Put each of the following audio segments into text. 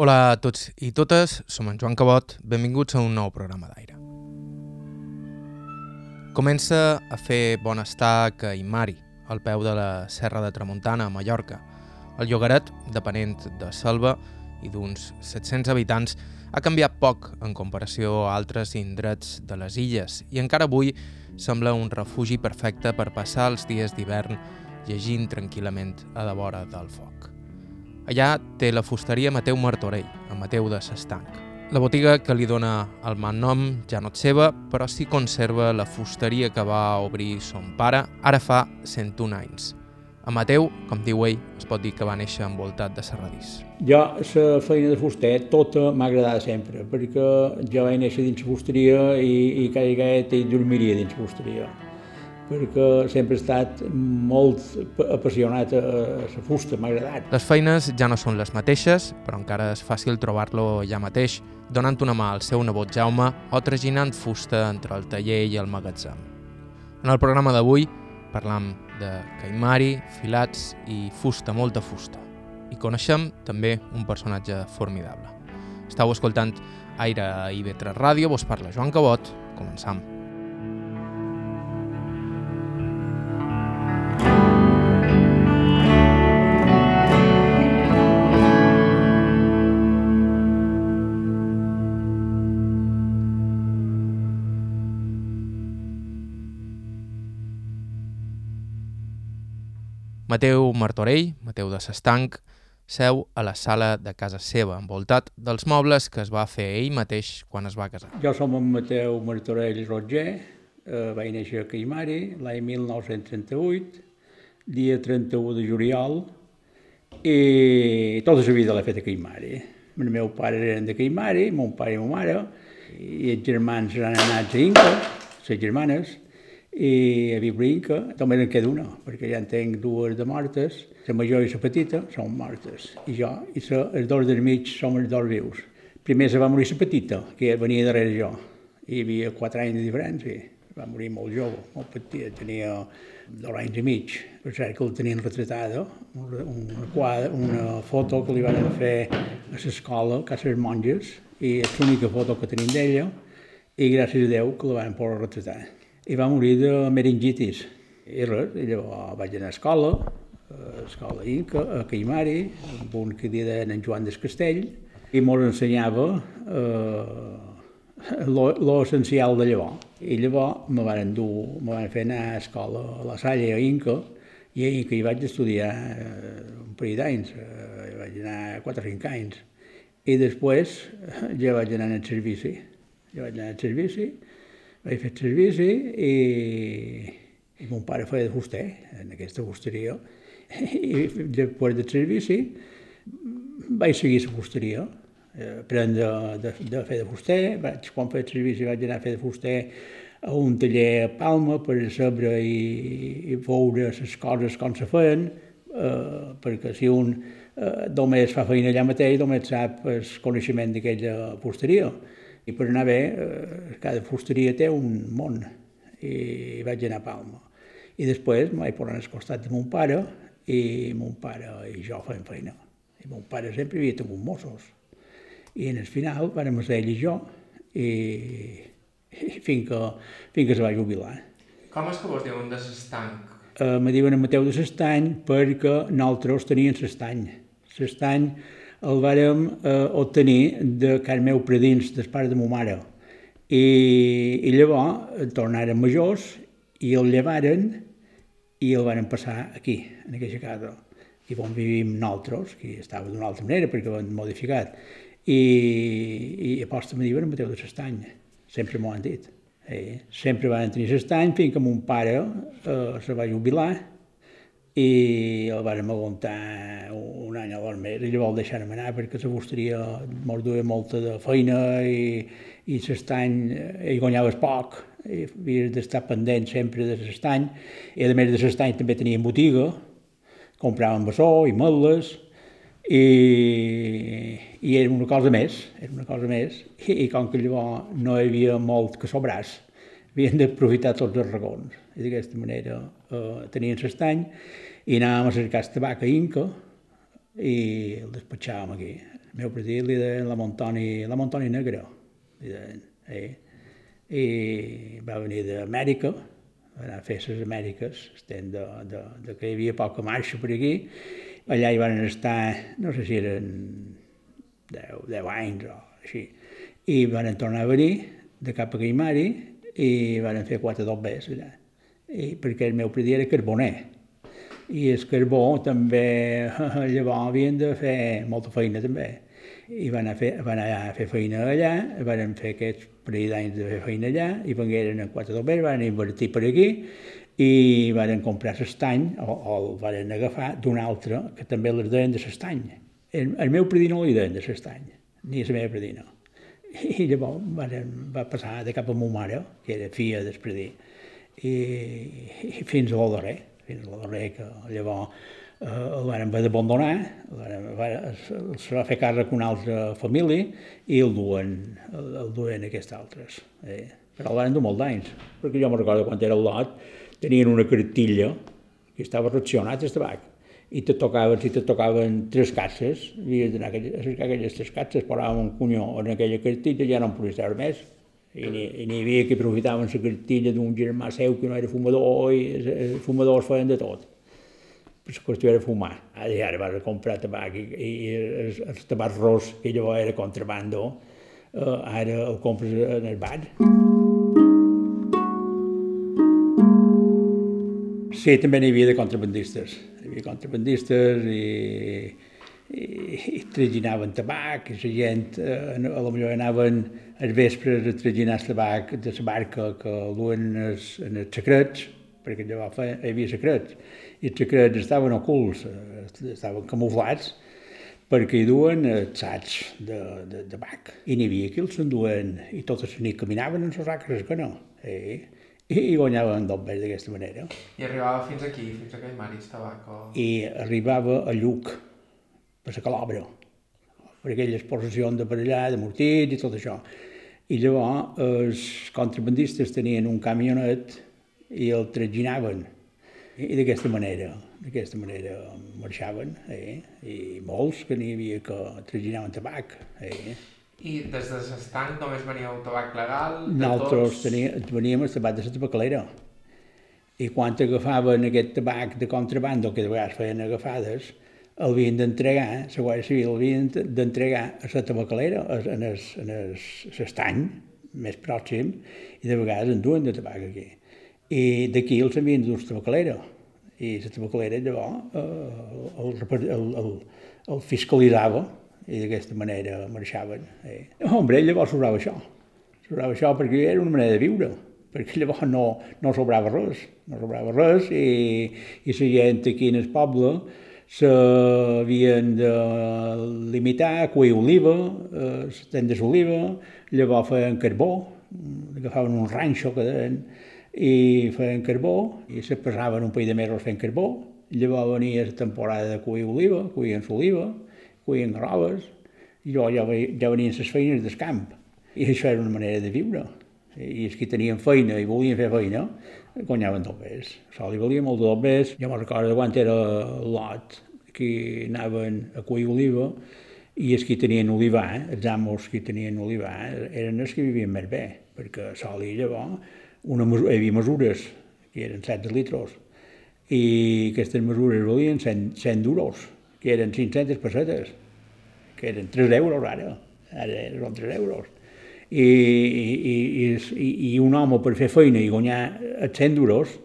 Hola a tots i totes, som en Joan Cabot, benvinguts a un nou programa d'aire. Comença a fer bon estar a Imari, al peu de la Serra de Tramuntana, a Mallorca. El llogaret, depenent de Selva i d'uns 700 habitants, ha canviat poc en comparació a altres indrets de les illes i encara avui sembla un refugi perfecte per passar els dies d'hivern llegint tranquil·lament a la vora del foc. Allà té la fusteria Mateu Martorell, a Mateu de S'Estanc. La botiga que li dona el mal nom ja no és seva, però sí conserva la fusteria que va obrir son pare ara fa 101 anys. A Mateu, com diu ell, es pot dir que va néixer envoltat de serradís. Jo, la feina de fuster, tota m'ha agradat sempre, perquè jo vaig néixer dins la fusteria i, i cada i dormiria dins la fusteria perquè sempre he estat molt apassionat a la fusta, m'ha agradat. Les feines ja no són les mateixes, però encara és fàcil trobar-lo allà mateix, donant una mà al seu nebot Jaume o traginant fusta entre el taller i el magatzem. En el programa d'avui parlam de caimari, filats i fusta, molta fusta. I coneixem també un personatge formidable. Estau escoltant Aire a IB3 Ràdio, vos parla Joan Cabot, començam. Mateu Martorell, Mateu de S'Estanc, seu a la sala de casa seva, envoltat dels mobles que es va fer ell mateix quan es va casar. Jo som en Mateu Martorell Roger, eh, vaig néixer a Caimari l'any 1938, dia 31 de juliol, i tota la vida l'he fet a Caimari. El meu pare eren de Caimari, mon pare i ma mare, i els germans eren anats a Inca, les germanes, i a Vibrinca també en queda una, perquè ja en tenc dues de mortes, la major i la petita són mortes, i jo, i la, els dos del mig som els dos vius. Primer se va morir la petita, que venia darrere jo, hi havia quatre anys de diferència, va morir molt jove, molt petita, tenia dos anys i mig, per cert que el tenien retratada, una, una, una foto que li van fer a l'escola, a les monges, i és l'única foto que tenim d'ella, i gràcies a Déu que la van poder retratar i va morir de meningitis. I res, i llavors vaig anar a escola, a escola Inca, a Caimari, amb un que deien en Joan Descastell, i mos ensenyava eh, l'essencial de llavors. I llavors me van dur, me van fer anar a escola a la Salle, a Inca, i a Inca hi vaig estudiar eh, un parell d'anys, eh, vaig anar 4 o 5 anys. I després ja vaig anar al servici. Ja vaig anar al servici, vaig fer servici i, i mon pare feia de fuster en aquesta fusteria. I després del servici vaig seguir la fusteria, aprendre de, de fer de fuster. Vaig, quan feia servici vaig anar a fer de fuster a un taller a Palma per saber i, i veure les coses com se feien, eh, perquè si un eh, només fa feina allà mateix, només sap el coneixement d'aquella fusteria. I per anar bé, eh, cada fusteria té un món, i vaig anar a Palma. I després m'vaig posar al costat de mon pare, i mon pare i jo fèiem feina. I mon pare sempre havia tingut Mossos. I en el final vàrem ser ell i jo, i, i fins, que, fins que se va jubilar. Com és que vos diuen de s'estanc? Eh, me diuen en Mateu de s'estany perquè nosaltres teníem s'estany. S'estany el vàrem eh, obtenir de casa meu predins, del pare de ma mare. I, i llavors tornaren majors i el llevaren i el van passar aquí, en aquesta casa. I on vivim nosaltres, que estava d'una altra manera perquè ho han modificat. I, i aposta me diuen Mateu de l'Estany, sempre m'ho han dit. Eh? Sempre van tenir l'estany fins que mon pare eh, se va jubilar i el vàrem aguantar un any o dos més i llavors deixar-me anar perquè la fusteria mos duia molta de feina i, i l'estany hi guanyaves poc i havies d'estar pendent sempre de l'estany. I a més de l'estany també teníem botiga compràvem bessó i meles i, i era una cosa més, era una cosa més. I, i com que llavors no hi havia molt que sobràs havien d'aprofitar tots els racons. I d'aquesta manera eh, tenien l'estany i anàvem a cercar el tabac a Inca i el despatxàvem aquí. El meu predí li deien la Montoni, la Montoni Negra, li deien, eh? I va venir d'Amèrica, va anar a fer les Amèriques, estem de, de, de que hi havia poca marxa per aquí, allà hi van estar, no sé si eren 10, 10 anys o així, i van tornar a venir de cap a Guimari i van fer quatre dobbers allà, I, perquè el meu predí era carboner, i el carbó també, llavors havien de fer molta feina també. I van a fer, van anar a fer feina allà, van fer aquests parell d'anys de fer feina allà, i vengueren en quatre dobbers, van invertir per aquí, i van comprar l'estany, o, o el van agafar d'un altre, que també les deien de l'estany. El, el meu predí no li deien de l'estany, ni la meva predí no. I llavors van, va passar de cap a ma mare, que era filla del predí, i, i fins a darrer fins a la darrera que llavors eh, el van haver d'abandonar, es va fer càrrec una altra família i el duen, el, el duen aquests altres. Eh? Però el van dur molt d'anys, perquè jo me recordo quan era al lot, tenien una cartilla que estava racionat el tabac, i te tocaven, si te tocaven tres casses, havies d'anar a cercar aquelles tres casses, posaven un cunyó en aquella cartilla i ja no en podies treure més. I n'hi havia que aprofitaven la cartilla d'un germà seu que no era fumador i els fumadors feien de tot. La qüestió era fumar. Ara, vas a comprar tabac i, i el, el tabac ros, que llavors era contrabando, eh, ara el compres en el bar. Sí, també n'hi havia de contrabandistes. Hi havia contrabandistes i i, i traginaven tabac, i la gent eh, a lo millor anaven als vespres a traginar el tabac de la barca que duen els, en els secrets, perquè llavors hi havia secrets, i els secrets estaven ocults, eh, estaven camuflats, perquè hi duen els sacs de, de, de tabac. I n'hi havia qui els enduen, i totes les nit caminaven en les acres que no. Eh? I, i guanyaven dobbers d'aquesta manera. I arribava fins aquí, fins a aquell maris tabac? O... I arribava a Lluc, per la calobra, per aquelles possessions de per allà, de mortits i tot això. I llavors els contrabandistes tenien un camionet i el traginaven. I d'aquesta manera, d'aquesta manera marxaven, eh? i molts que n'hi havia que traginaven tabac. Eh? I des de l'estanc només veníeu tabac legal? Nosaltres teníem, veníem el tabac de la tabacalera. I quan agafaven aquest tabac de contrabando, que de vegades feien agafades, el havien d'entregar, la Guàrdia Civil el havien d'entregar a la tabacalera, en l'estany més pròxim, i de vegades en duen de tabac aquí. I d'aquí els havien d'dur la tabacalera. I la tabacalera llavors eh, el, el, el, el fiscalitzava i d'aquesta manera marxaven. Eh. Hombre, llavors sobrava això. Sobrava això perquè era una manera de viure perquè llavors no, no sobrava res, no sobrava res i, i la gent aquí en el poble s'havien de limitar a cuir oliva, eh, tendes d'oliva, llavors feien carbó, agafaven un ranxo que deien, i feien carbó, i se passaven un parell de mesos fent carbó, llavors venia la temporada de cuir oliva, cuien l'oliva, cuien garroves, i llavors ja, ja venien les feines del camp. I això era una manera de viure. I els que tenien feina i volien fer feina, guanyaven dobbers. Això li valia molt de dobbers. Jo me'n recordo quan era lot, que anaven a cuir oliva, i els que tenien olivà, els amos que tenien olivà, eren els que vivien més bé, perquè a sol i llavors una, hi havia mesures, que eren 16 litres, i aquestes mesures valien 100, 100 duros, que eren 500 pessetes, que eren 3 euros ara, ara són 3 euros i, i, i, i un home per fer feina i guanyar 100 duros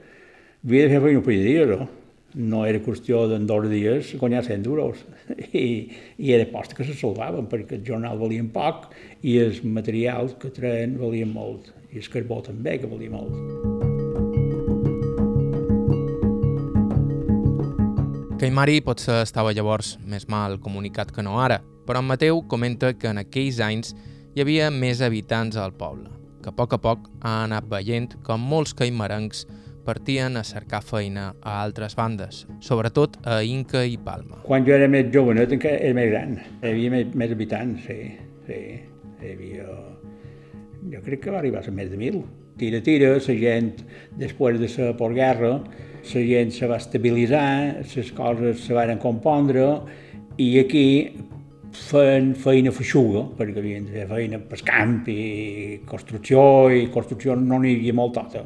havia de fer feina un parell de no? no era qüestió d'en dos dies guanyar 100 duros I, i era post que se salvaven perquè el jornal valien poc i els materials que treien valien molt i el carbó també que valia molt. Caimari potser estava llavors més mal comunicat que no ara, però en Mateu comenta que en aquells anys hi havia més habitants al poble, que a poc a poc ha anat veient com molts caimarencs partien a cercar feina a altres bandes, sobretot a Inca i Palma. Quan jo era més jovenet encara era més gran, hi havia més, més habitants, sí, sí. Hi havia... Jo crec que va arribar a ser més de mil. Tira, tira, la gent, després de la postguerra, la gent se va estabilitzar, les coses se van compondre, i aquí feien feina feixuga, perquè havien de fer feina per camp i construcció, i construcció no n'hi havia molt tota.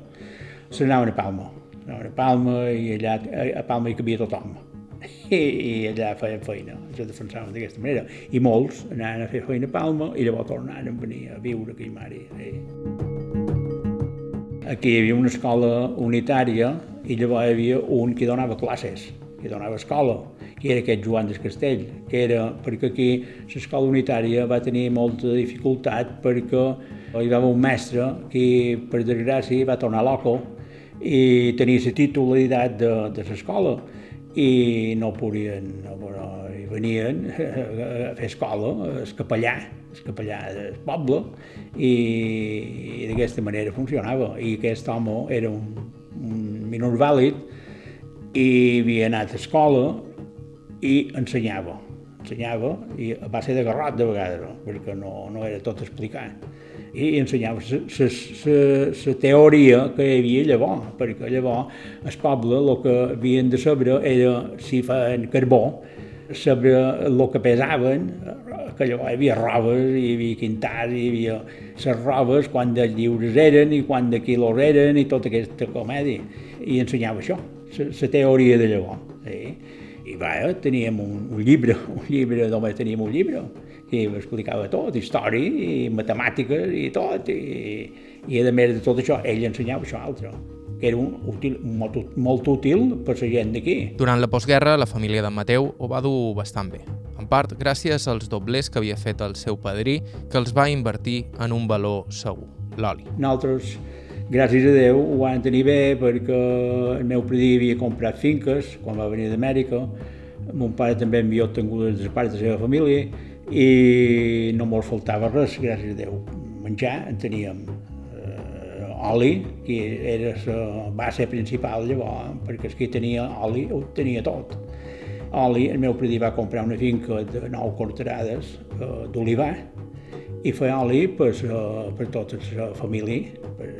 Se n'anaven a Palma, anaven a Palma i allà a Palma hi cabia tothom. I, i allà feien feina, se defensaven d'aquesta manera. I molts anaven a fer feina a Palma i llavors tornaven a venir a viure a Mari. Sí. Aquí hi havia una escola unitària i llavors hi havia un que donava classes, que donava escola que era aquest Joan del Castell, que era perquè aquí l'escola unitària va tenir molta dificultat perquè hi va haver un mestre que, per desgràcia, va tornar loco i tenia la titularitat de, de l'escola i no podien, no, no, i venien a fer escola, el capellà, el capellà del poble, i, i d'aquesta manera funcionava. I aquest home era un, un minor vàlid i havia anat a escola i ensenyava, ensenyava, i va ser de garrot de vegades, perquè no, no era tot explicat. I ensenyava la teoria que hi havia llavors, perquè llavors el poble el que havien de saber era si feien carbó, saber el que pesaven, que llavors hi havia robes, hi havia quintars, hi havia les robes, quan de lliures eren i quan de quilos eren i tota aquesta comèdia. I ensenyava això, la teoria de llavors. Eh? Va, teníem un, un llibre, un llibre, només teníem un llibre, que explicava tot, història i matemàtiques i tot, i, i a més de tot això, ell ensenyava això altre que era un útil, molt, molt útil per la gent d'aquí. Durant la postguerra, la família d'en Mateu ho va dur bastant bé, en part gràcies als doblers que havia fet el seu padrí, que els va invertir en un valor segur, l'oli. Nosaltres gràcies a Déu ho van tenir bé perquè el meu predí havia comprat finques quan va venir d'Amèrica, mon pare també havia obtingut les parts de la seva família i no mos faltava res, gràcies a Déu. Menjar en teníem eh, oli, que era la base principal llavors, perquè qui tenia oli ho tenia tot. Oli, el meu predí va comprar una finca de nou corterades eh, d'olivar i feia oli per, per tota la família, per,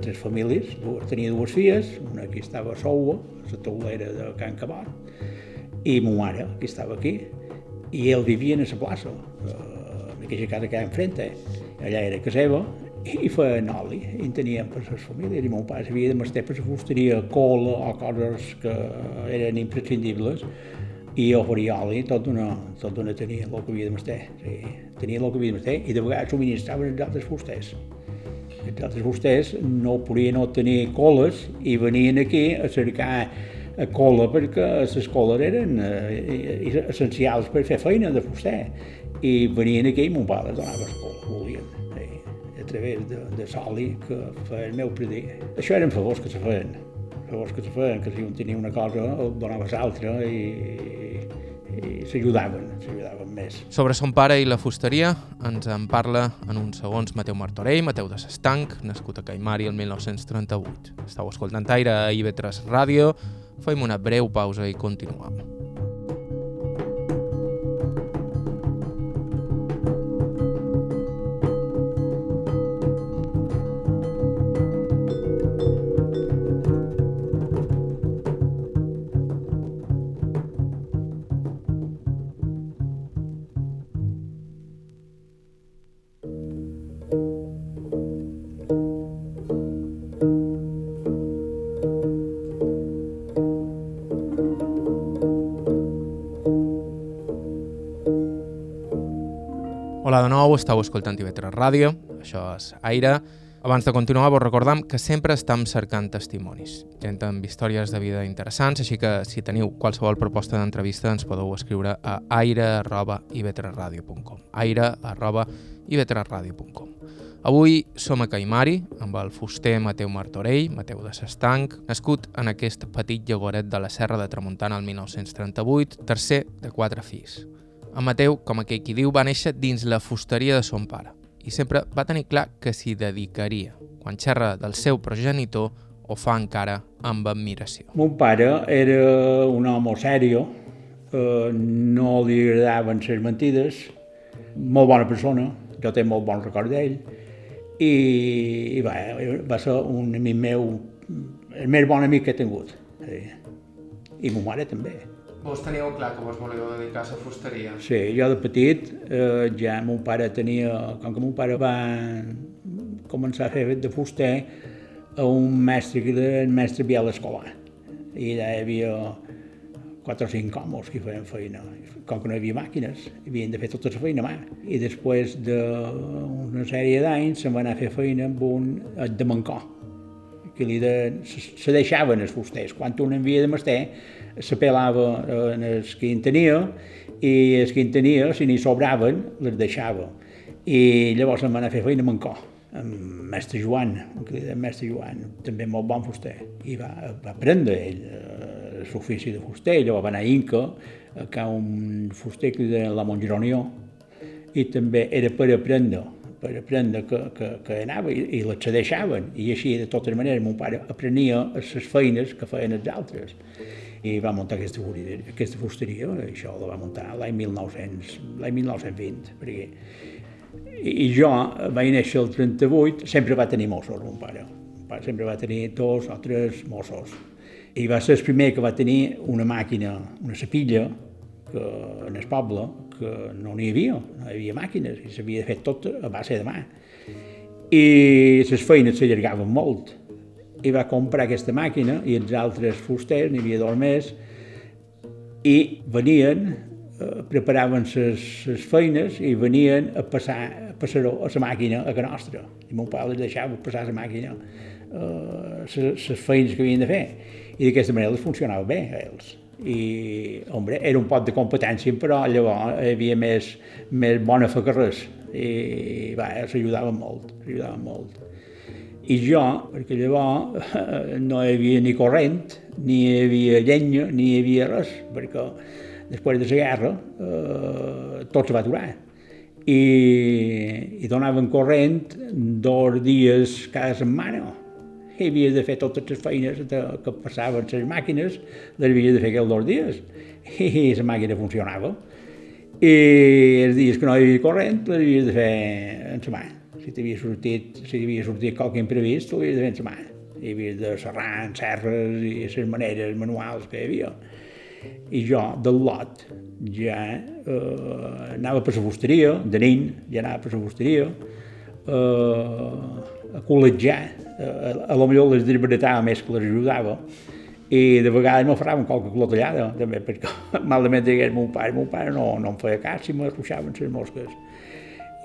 tres famílies, tenia dues filles, una que estava a Soua, a la taulera de Can Cabot, i ma mare, que estava aquí, i ell vivia a la plaça, uh, en aquella casa que hi ha enfrente, allà era casa seva, i feien oli, i en teníem per les famílies, i mon pare s'havia de mestre per la fusteria cola o coses que eren imprescindibles, i jo faria oli, tot d'una, tot d'una tenia el que havia de mestre, sí, tenia el que havia de mestre, i de vegades subministraven els altres fusters altres vostès no podien obtenir coles i venien aquí a cercar a cola perquè les coles eren eh, essencials per fer feina de fuster i venien aquí i mon pare donava la cola, volien eh, a través de, de soli que feia el meu predí. Això eren favors que se feien, favors que se feien, que si un tenia una cosa el donaves altra i, i s'ajudaven, s'ajudaven més. Sobre son pare i la fusteria ens en parla en uns segons Mateu Martorell, Mateu de Sestanc, nascut a Caimari el 1938. Estau escoltant aire a IB3 Ràdio, fem una breu pausa i continuem. Nou, estàu escoltant TV3 Ràdio, això és Aire. Abans de continuar, vos recordam que sempre estem cercant testimonis, gent amb històries de vida interessants, així que si teniu qualsevol proposta d'entrevista ens podeu escriure a aire.ivetresradio.com aire.ivetresradio.com Avui som a Caimari, amb el fuster Mateu Martorell, Mateu de Sestanc, nascut en aquest petit llagoret de la Serra de Tramuntana el 1938, tercer de quatre fills. En Mateu, com aquell qui diu, va néixer dins la fusteria de son pare i sempre va tenir clar que s'hi dedicaria. Quan xerra del seu progenitor, ho fa encara amb admiració. Mon pare era un home serio, eh, no li agradaven les mentides, molt bona persona, jo tinc molt bon record d'ell, i, i va, va ser un amic meu, el més bon amic que he tingut. I, ma mare també. Vos teníeu clar que vos volíeu dedicar a la fusteria? Sí, jo de petit eh, ja mon pare tenia, com que mon pare va començar a fer de fuster a un mestre que era el mestre Biel Escolar. I allà hi havia quatre o cinc homes que feien feina. Com que no hi havia màquines, havien de fer tota la feina a mà. I després d'una sèrie d'anys se'n va anar a fer feina amb un de Mancó, que li de, se, se deixaven els fusters. Quan un envia de mester, se pelava en els que en tenia i els que en tenia, si n'hi sobraven, les deixava. I llavors se'n va anar a fer feina a Mancó amb mestre Joan, el mestre Joan, també molt bon fuster, i va, va aprendre ell eh, l'ofici de fuster, llavors va anar a Inca, que un fuster que deia la Montgeronió, i també era per aprendre, per aprendre que, que, que anava i, i les deixaven, i així de totes maneres mon pare aprenia les feines que feien els altres i va muntar aquesta, aquesta fusteria, això la va muntar l'any 1920, perquè i jo vaig néixer el 38, sempre va tenir Mossos, mon pare. Mon pare sempre va tenir dos o tres Mossos. I va ser el primer que va tenir una màquina, una sapilla, que en el poble, que no n'hi havia, no hi havia màquines, i s'havia fet tot a base de mà. I les feines s'allargaven molt. I va comprar aquesta màquina, i els altres fusters, n'hi havia dos més, i venien Eh, preparaven les feines i venien a passar, a passar a la màquina a casa nostra. I mon pare les deixava passar la màquina les uh, feines que havien de fer. I d'aquesta manera les funcionava bé a ells. I, home, era un pot de competència, però llavors hi havia més, més bona fe que res. I, va, s'ajudaven molt, s'ajudaven molt. I jo, perquè llavors no hi havia ni corrent, ni hi havia llenya, ni hi havia res, perquè després de la guerra, eh, tot se va aturar. I, i donaven corrent dos dies cada setmana. I havia de fer totes les feines de, que passaven les màquines, les havia de fer aquells dos dies. I la màquina funcionava. I els dies que no hi havia corrent, les havia de fer en la mà. Si t'havia sortit, si havia sortit qualque imprevist, l'havia de fer en la mà. Hi havia de serrar en serres i les maneres manuals que hi havia i jo del lot ja eh, anava per la fusteria, de nin ja anava per la fusteria, eh, a col·legiar, a, a lo millor les desbaratava més que les ajudava, i de vegades me faraven qualque clotellada, també, perquè malament digués mon pare, mon pare no, no em feia cas si me ruixaven les mosques.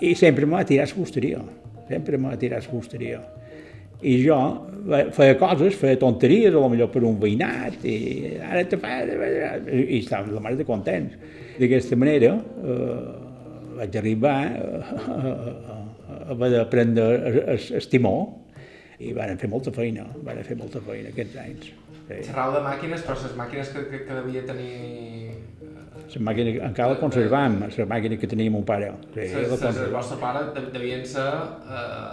I sempre m'ha tirat la fusteria, sempre m'ha tirat la fusteria i jo feia coses, feia tonteries, a lo millor per un veïnat, i ara te fa... i estàvem la mare de contents. D'aquesta manera eh, vaig arribar a, haver d'aprendre el timó i van fer molta feina, van fer molta feina aquests anys. Sí. Xerrau de màquines, però les màquines que, que, que devia tenir... Les màquines, encara la conservam, les màquines que tenia mon pare. Sí, les, les, el vostre pare devien ser eh,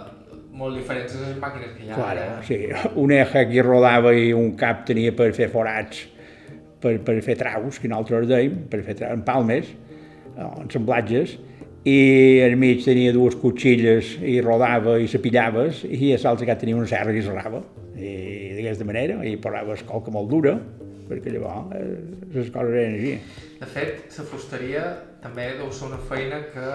molt diferents les màquines que hi ha. Claro, ara. sí. Un eje que rodava i un cap tenia per fer forats, per, per fer traus, que nosaltres dèiem, per fer traus, palmes, ensamblatges, i al mig tenia dues cotxilles i rodava i s'apillaves i a l'altre tenia una serra i serrava i d'aquesta manera i posaves colca molt dura perquè llavors eh, les coses eren així. De fet, la fusteria també deu ser una feina que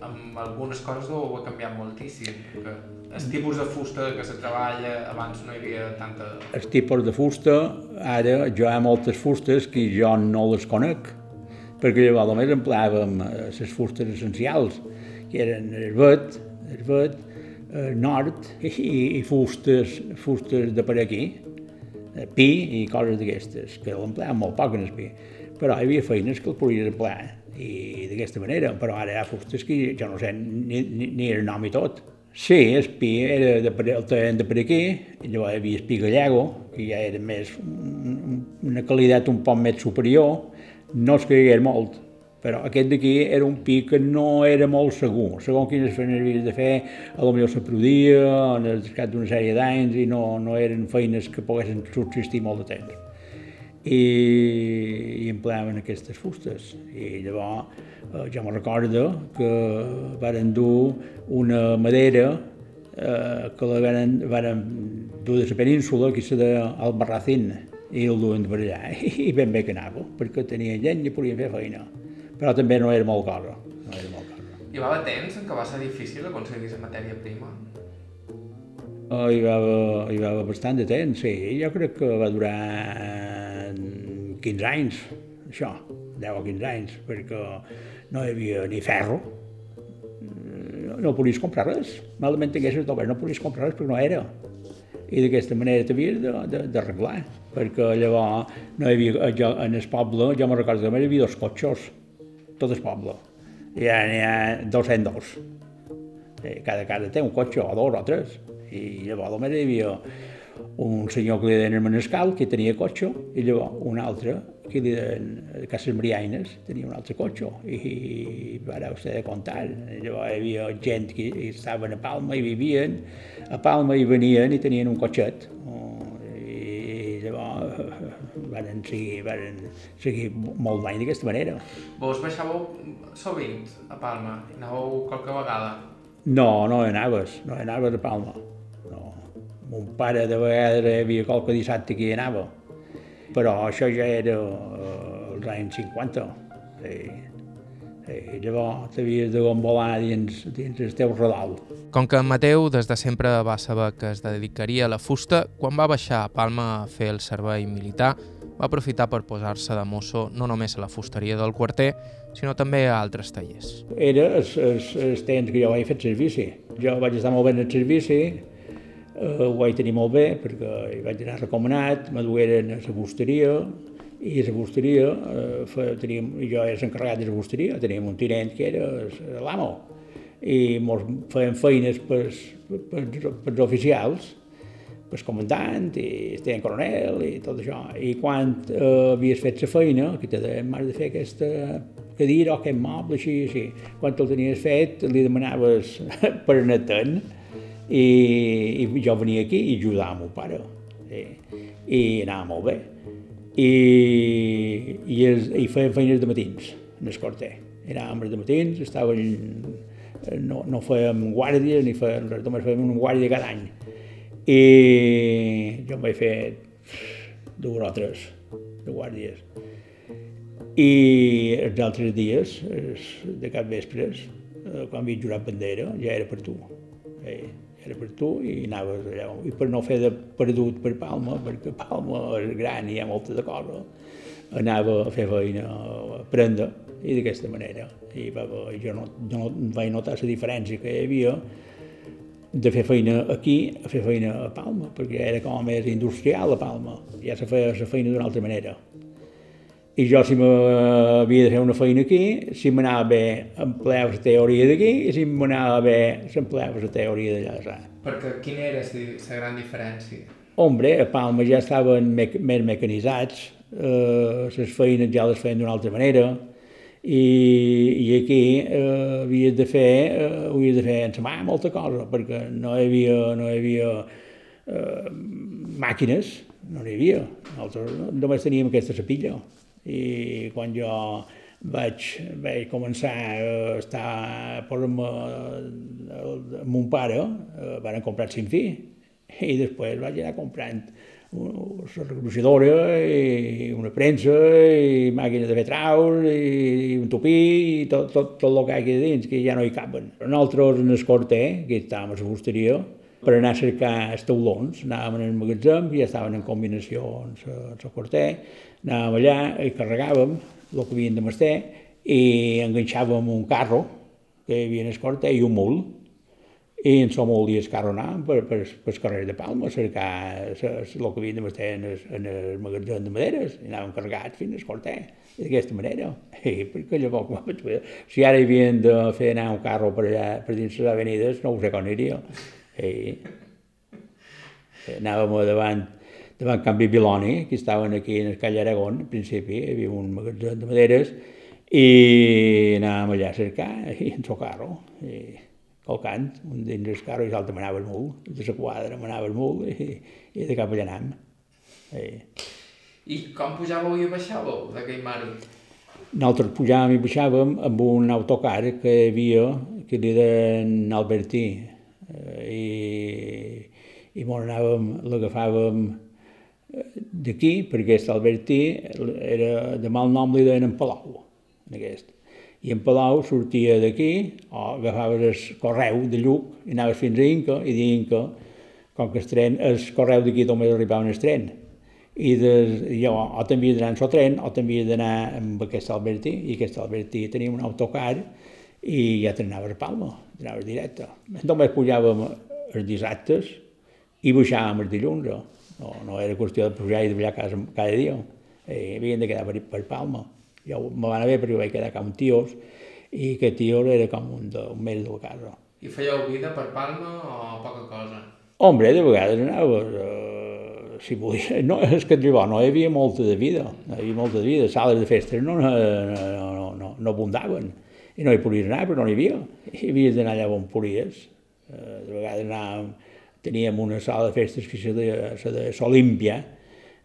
amb algunes coses no ho ha canviat moltíssim. Perquè el tipus de fusta que se treballa abans no hi havia tanta... El tipus de fusta, ara jo hi ha moltes fustes que jo no les conec, perquè llavors només empleàvem les eh, fustes essencials, que eren el vet, el vet, el nord i, i fustes, fustes de per aquí, pi i coses d'aquestes, que l'empleàvem molt poc en el pi. Però hi havia feines que el podies emplear i d'aquesta manera, però ara hi ha fustes que jo no sé ni, ni, ni el nom i tot. Sí, el pi era de, el terreny de per aquí, llavors hi havia el pi gallego, que ja era més, una qualitat un poc més superior, no es caigués molt, però aquest d'aquí era un pi que no era molt segur. Segons quines feines havies de fer, a lo millor se produïa en el cap d'una sèrie d'anys i no, no eren feines que poguessin subsistir molt de temps i, i empleaven aquestes fustes. I llavors eh, jo me recordo que varen dur una madera eh, que la varen, varen dur de la península, que és de Albarracín, i el duen per allà, i ben bé que anava, perquè tenia gent i podien fer feina. Però també no era molt cosa, no era molt cosa. Hi va haver temps en què va ser difícil aconseguir la matèria prima? Oh, hi, va haver, hi va haver bastant de temps, sí. Jo crec que va durar 15 anys, això, 10 o 15 anys, perquè no hi havia ni ferro, no, no podies comprar res. Malament tinguessis tot, no podies comprar res perquè no era. I d'aquesta manera t'havies d'arreglar, perquè llavors no hi havia, jo, en el poble, jo me'n recordo que hi havia dos cotxes, tot el poble. Hi ha, hi ha 202. Cada casa té un cotxe, o dos o tres. I llavors només hi havia un senyor que li deien Manescal, que tenia cotxe, i llavors un altre, que li deien Cases Mariaines, tenia un altre cotxe, i, i vareu ser de comptar. I llavors hi havia gent que estaven a Palma i vivien, a Palma i venien i tenien un cotxet, i llavors van seguir, van seguir molt d'any d'aquesta manera. Vos baixàveu sovint a Palma? Anàveu qualque vegada? No, no anaves, no anaves a Palma. No. Mon pare de vegades hi havia qualque dissabte que hi anava, però això ja era eh, els anys 50. Sí. Sí, llavors t'havies de gombolar dins, dins el teu redol. Com que en Mateu des de sempre va saber que es dedicaria a la fusta, quan va baixar a Palma a fer el servei militar, va aprofitar per posar-se de mosso no només a la fusteria del quarter, sinó també a altres tallers. Era el, temps que jo vaig fer servici. Jo vaig estar molt bé en el servici, eh, ho vaig tenir molt bé perquè hi vaig anar recomanat, me dueren a la fusteria, i la fusteria, eh, teníem, jo era l'encarregat de la fusteria, teníem un tinent que era l'amo, i mos feien feines per, per, per oficials, el comandant i el tenent coronel i tot això. I quan eh, havies fet la feina, que te deien, m'has de fer aquesta cadira o aquest moble, així, així. Quan el tenies fet, li demanaves per netent i, i jo venia aquí i ajudava meu pare. I, i anava molt bé. I, i, es, i feien feines de matins, en el corter. Anàvem de matins, estaven, no, no fèiem guàrdies ni fèiem només fèiem una guàrdia cada any i jo em vaig fer dues o tres de guàrdies. I els altres dies, de cap vespres, eh, quan havia jurat bandera, ja era per tu. Eh, era per tu i anaves allà. I per no fer de perdut per Palma, perquè Palma és gran i hi ha molta de coses, anava a fer feina a prendre i d'aquesta manera. I va, jo no, no vaig notar la diferència que hi havia de fer feina aquí a fer feina a Palma, perquè era com més industrial a Palma, ja se feia la feina d'una altra manera. I jo, si m'havia de fer una feina aquí, si m'anava bé, empleava la teoria d'aquí, i si m'anava bé, s'empleava la teoria d'allà. Perquè quina era la gran diferència? Hombre, a Palma ja estaven me més mecanitzats, eh, les feines ja les feien d'una altra manera, i, i aquí eh, havies de fer, eh, havies de fer en sa mà molta cosa, perquè no hi havia, no hi havia eh, màquines, no n'hi havia. Nosaltres només teníem aquesta sapilla. I quan jo vaig, vaig començar a estar a posar-me amb mon pare, eh, van comprar cinc fi, i després vaig anar comprant una regruixadora i una premsa i màquines de fer traus i un tupí i tot, tot, tot el que hi ha dins, que ja no hi caben. Nosaltres en el corter, que estàvem a la fusteria, per anar a cercar els taulons, anàvem el magatzem, que ja estaven en combinació amb el corter, anàvem allà i carregàvem el que havíem de mestre i enganxàvem un carro que hi havia en el corter i un mul, i en som dies carro anàvem per, per, per el carrer de Palma a cercar el que havíem de meter en el, en el magatzem de maderes i anàvem carregats fins al corter d'aquesta manera. I perquè llavors si ara hi havien de fer anar un carro per allà per dins les avenides no ho sé com aniria i anàvem davant davant Can Bibiloni, que estaven aquí en el Call Aragón, al principi, hi havia un magatzem de maderes, i anàvem allà a cercar, i en el carro, i al cant, un dins el carro i l'altre manava el mul, de la quadra manava el mul i, i de cap allà anàvem. I... I com pujàveu i baixàveu d'aquell mare? Nosaltres pujàvem i baixàvem amb un autocar que hi havia, que li deien Albertí, eh, i, i bon anàvem, l'agafàvem d'aquí, perquè aquest Albertí era de mal nom li deien en Palau, en aquest. I en Palau sortia d'aquí, o agafaves el correu de Lluc i anaves fins a Inca, i d'Inca, com que el tren, el correu d'aquí només arribava en el tren. I de, jo o t'havia d'anar en el tren o t'havia d'anar amb aquest Albertí, i aquest Albertí tenia un autocar i ja t'anaves a Palma, t'anaves directe. Només pujàvem els dissabtes i baixàvem els dilluns. No, no era qüestió de pujar i de ballar cada, cada dia. Eh, havien de quedar per, per Palma. Jo me van haver perquè vaig quedar com tios i aquest tio era com un, de, un mes de la casa. I fèieu vida per Palma o poca cosa? Hombre, de vegades anaves, eh, si volia, no, és que llavors no hi havia molta de vida, no hi havia molta de vida, sales de festes no, no, no, no, no abundaven, i no hi podies anar, però no n'hi havia, i havies d'anar allà on podies, eh, de vegades anàvem, teníem una sala de festes que se deia, se deia Solímpia,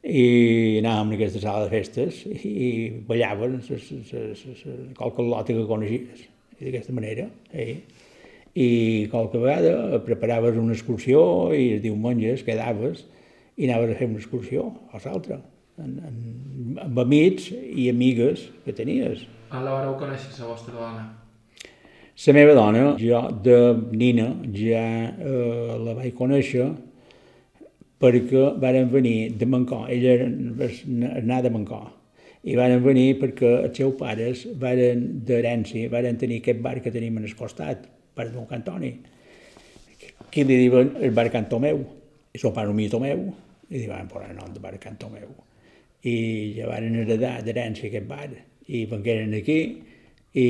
i anàvem a aquesta sala de festes i ballaven qualque lota que coneixies, d'aquesta manera. Eh? I qualque vegada preparaves una excursió i els diumenges quedaves i anaves a fer una excursió a l'altra, amb amics i amigues que tenies. A l'hora ho coneixes, la vostra dona? La meva dona, jo de nina ja eh, la vaig conèixer perquè varen venir de Mancó, ella anar de Mancó, i varen venir perquè els seus pares varen d'herència, varen tenir aquest bar que tenim en el costat, per d'un cantoni, que li diuen el bar Cantomeu, i el pare mi Tomeu, i li van posar el nom de bar Cantomeu. I ja varen heredar d'herència aquest bar, i vengueren aquí, i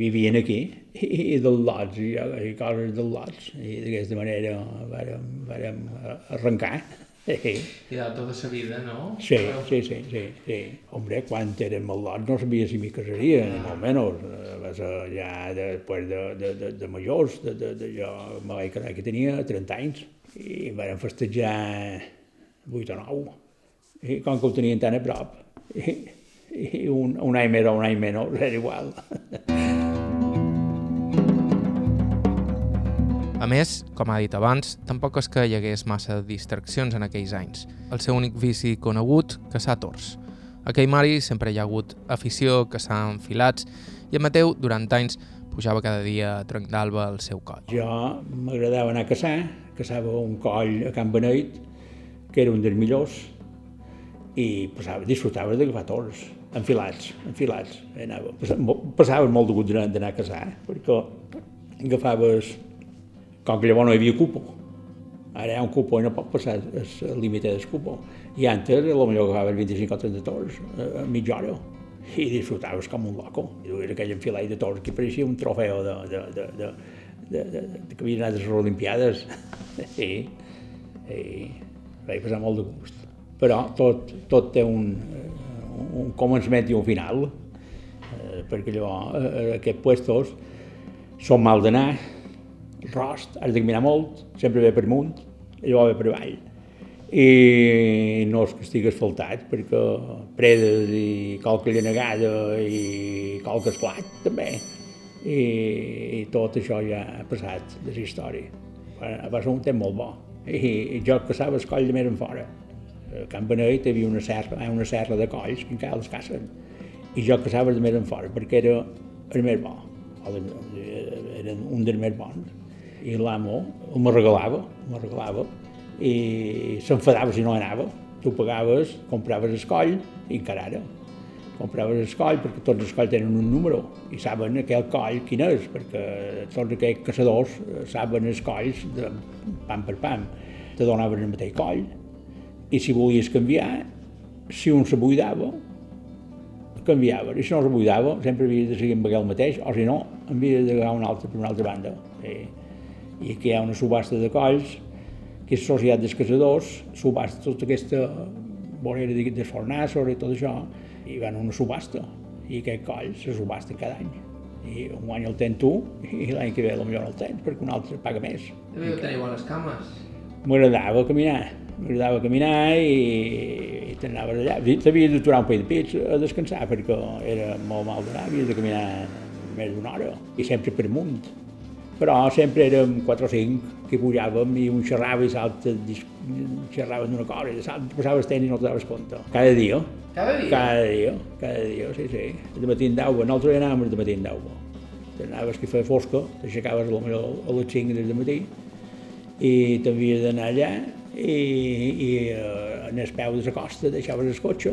vivien aquí, i, i dels lots, i, i coses dels lots, i d'aquesta manera vàrem, vàrem arrencar. Sí. I de tota la vida, no? Sí, sí, sí, sí, sí. Hombre, quan érem al lot no sabia si m'hi casaria, ni molt menys. Va ser ja després de, de, de, de majors, de, de, de, jo me vaig quedar que tenia 30 anys, i vam festejar 8 o 9, i com que ho tenien tan a prop. I, i un, un any més o un any menys, era igual. A més, com ha dit abans, tampoc és que hi hagués massa distraccions en aquells anys. El seu únic vici conegut, caçar tors. A Caimari sempre hi ha hagut afició, caçar enfilats, i en Mateu, durant anys, pujava cada dia a Tronc d'Alba al seu coll. Jo m'agradava anar a caçar, caçava un coll a Can Beneit, que era un dels millors, i passava, disfrutava d'agafar tors enfilats, enfilats. Anava, passaves molt de gust d'anar a casar, perquè agafaves, com que llavors no hi havia cupo, ara hi ha un cupo i no pot passar el límit del cupo. I antes, potser agafaves 25 o 30 tors a mitja hora i disfrutaves com un loco. I era aquell enfilat de tors que pareixia un trofeu de, de, de, de, de, de, de que havia anat a les Olimpiades. Sí, sí, vaig passar molt de gust. Però tot, tot té un, un començament i un final, eh, perquè llavors eh, aquests puestos són mal d'anar, rost, has de caminar molt, sempre ve per munt, llavors ve per avall. I no és que estigui asfaltat, perquè predes i qualque llenegada i qualque esclat, també. I, i tot això ja ha passat de la història. Va ser un temps molt bo. I, i jo caçava el coll de més en fora a Can Benet hi havia una serra, eh, una serra de colls que encara les cacen. I jo caçava de més en fora, perquè era el més bo, de, era un dels més bons. I l'amo me regalava, me regalava, i s'enfadava si no anava. Tu pagaves, compraves el coll, i encara ara. Compraves el coll, perquè tots els colls tenen un número, i saben aquell coll quin és, perquè tots aquells caçadors saben els colls de pam per pam. Te donaven el mateix coll, i si volies canviar, si un se buidava, canviava. I si no se buidava, sempre havies de seguir amb aquell mateix, o si no, havies d'agafar un altre per una altra banda. I, I aquí hi ha una subhasta de colls, que és societat dels caçadors, subhasta tota aquesta vorera de, de fornassos i tot això, i van a una subhasta. I aquest coll se subhasta cada any. I un any el tens tu, i l'any que ve potser no el tens, perquè un altre paga més. Devíeu tenir bones cames. M'agradava caminar m'agradava caminar i, i t'anaves allà. T'havies d'aturar un paio de pits a descansar perquè era molt mal d'anar, havies de caminar més d'una hora i sempre per amunt. però sempre érem 4 o 5 que pujàvem i un xerrava i l'altre xerrava d'una cosa i l'altre passava el temps i no te daves compte. Cada dia. Cada dia? Cada dia, cada dia, sí, sí. De matí en d'aigua, nosaltres anàvem de matí en d'aigua. Anaves que feia fosca, t'aixecaves potser a les 5 del matí i t'havies d'anar allà i, i uh, en el peu de la costa deixaves el cotxe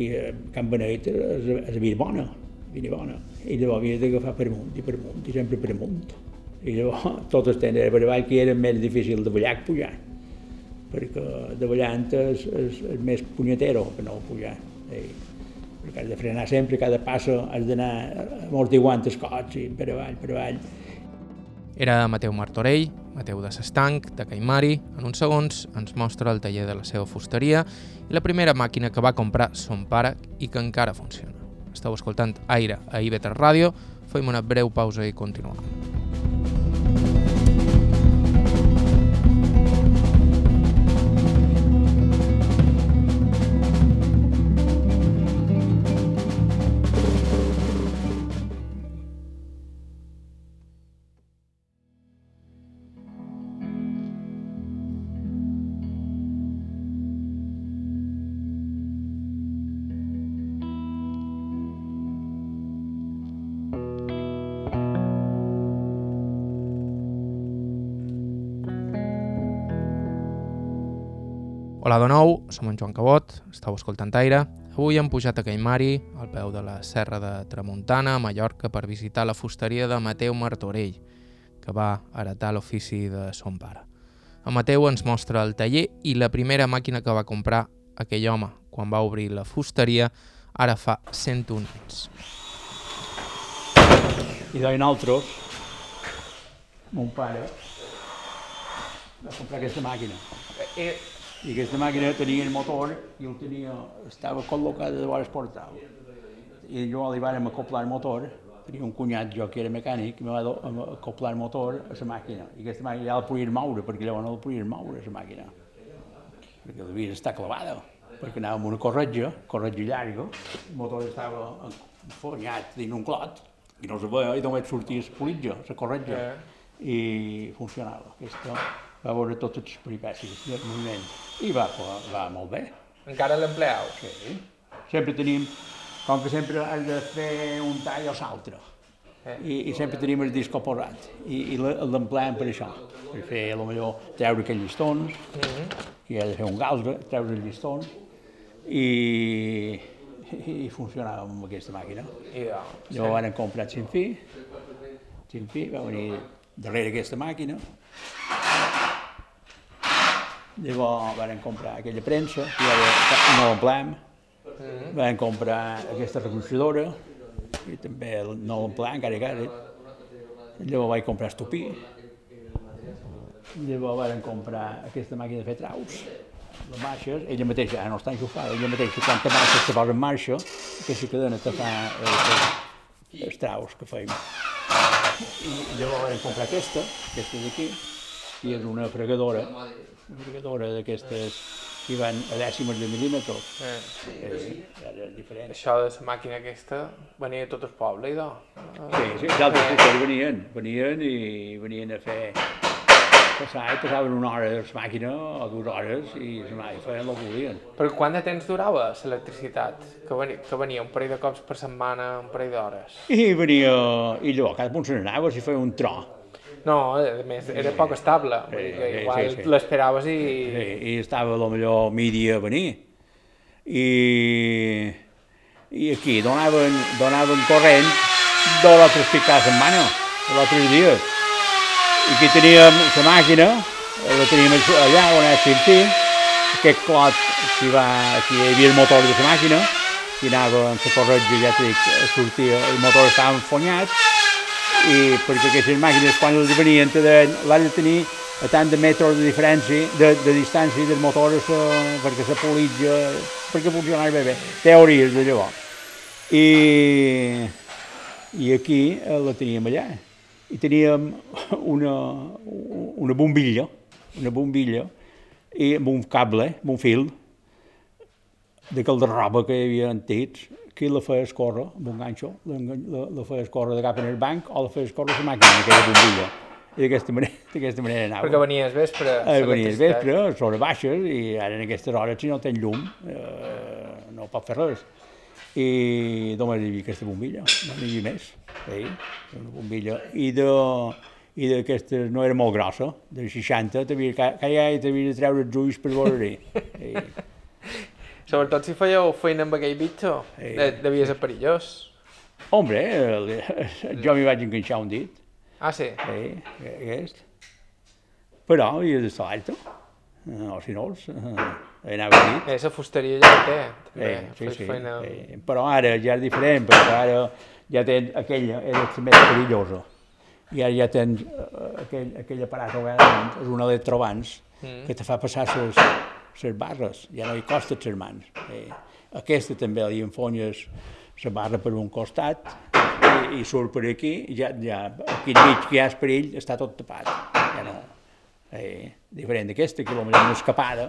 i a Can Benet és, és vida bona, vida bona. I llavors havies d'agafar per amunt i per amunt i sempre per amunt. I llavors tot el temps era per avall que era més difícil de ballar que pujar perquè de ballant és, és, és més punyetero que no pujar. I, perquè has de frenar sempre, cada passa has d'anar amortiguant els cots i per avall, per avall. Era Mateu Martorell, Mateu de S'Estanc, de Caimari. En uns segons ens mostra el taller de la seva fusteria i la primera màquina que va comprar son pare i que encara funciona. Esteu escoltant Aire a IB3 Ràdio, fem una breu pausa i continuem. Hola de nou, som en Joan Cabot, estàu escoltant Aire. Avui hem pujat a Caimari, al peu de la Serra de Tramuntana, a Mallorca, per visitar la fusteria de Mateu Martorell, que va heretar l'ofici de son pare. En Mateu ens mostra el taller i la primera màquina que va comprar aquell home quan va obrir la fusteria ara fa 101 anys. I de nosaltres, mon pare, va comprar aquesta màquina. Eh, i aquesta màquina tenia el motor i el tenia, estava col·locada de vores portal. I jo li vàrem acoplar el motor, tenia un cunyat jo que era mecànic, i me va acoplar el motor a la màquina. I aquesta màquina ja la podia moure, perquè llavors no la podia moure, la màquina. Perquè devia estar clavada, perquè anava amb una corretja, corretja llarga, el motor estava enfonyat dins un clot, i no se veia, i només sortia el politge, la corretja, i funcionava. Aquesta va veure totes les peripècies del moviment i va, va molt bé. Encara l'empleau? Sí. Sempre tenim, com que sempre has de fer un tall o l'altre, eh. I, i sempre tenim el disco posat i, i l'empleem per això, per fer, a lo millor, treure aquells llistons, mm -hmm. i ha de fer un galze, treure els llistons, i, i funcionava amb aquesta màquina. I ja, sí. Llavors van comprar Sinfi, Sinfi va venir darrere aquesta màquina, Llavors vam comprar aquella premsa, que ja no l'emplem, mm -hmm. vam comprar aquesta reconeixedora, i també no l'emplem, encara encara. Llavors vaig comprar estupí, llavors vam comprar aquesta màquina de fer traus, les marxes, ella mateixa, ara no està enxufada, ella mateixa, quan te marxes te posa en marxa, aquesta cadena te fa els, els traus que feim. I llavors vam comprar aquesta, aquesta d'aquí, i és una fregadora, una fregadora d'aquestes que van a dècimes de mil·límetre. Eh. Eh, era diferent. Això de la màquina aquesta venia a tot el poble, idò? Sí, sí, d'altres costats venien, venien i venien a fer passar i passaven una hora de la màquina o dues hores i feien el que volien. Però quant de temps durava l'electricitat? Que, venia, que venia un parell de cops per setmana, un parell d'hores? I venia, i llavors cada punt se n'anava si feia un tro no, a més, era poc estable, sí, dir que igual sí, sí. l'esperaves i... Sí, i estava a millor midi a venir. I, i aquí donaven, donaven corrent de l'altre picar a setmana, de l'altre dia. I aquí teníem la màquina, la teníem allà on era Cinti, aquest clot, aquí, va, aquí hi havia el motor de la màquina, i anava amb la corretja, ja t'he dit, sortia, el motor estava enfonyat, i perquè aquestes màquines quan les venien l'han de tenir a tant de metres de diferència, de, de distància del motor a, perquè se politja, perquè funcionava bé bé, teories de llavors. I, i aquí eh, la teníem allà, i teníem una, una bombilla, una bombilla, i amb un cable, amb un fil, cal de roba que hi havia antics, que la feies córrer amb un ganxo, la, la, la feies córrer de cap en el banc o la feies córrer a la màquina, aquella bombilla. I d'aquesta manera, d'aquesta manera anava. Perquè venies vespre. Eh, venies vespre, sobre baixes, i ara en aquestes hores, si no tens llum, eh, no pot fer res. I només hi havia aquesta bombilla, no n'hi havia més. Sí, una bombilla. I de, i d'aquestes no era molt grossa, de 60, t'havia, cada dia t'havia de treure els ulls per veure-hi. Sobretot si fèieu feina amb aquell bitxo, Sí. de, devia ser perillós. Hombre, eh, jo m'hi vaig enganxar un dit, Ah, sí? sí, aquest. Però havia d'estar alto, eh, o si no, eh, anava a dit. Eh, la fusteria ja té. També. Sí, sí, sí, feina... sí. Però ara ja és diferent, perquè ara ja tens aquella, la més perillosa. I ara ja tens eh, aquell, aquell aparat, és un electrobans, Mm. que te fa passar les, les barres, ja no hi costa les mans. Eh, aquesta també li enfonyes la barra per un costat i, i surt per aquí, ja, ja aquí enmig que hi ha el perill està tot tapat. Ja no. Eh, diferent d'aquesta, que potser una escapada,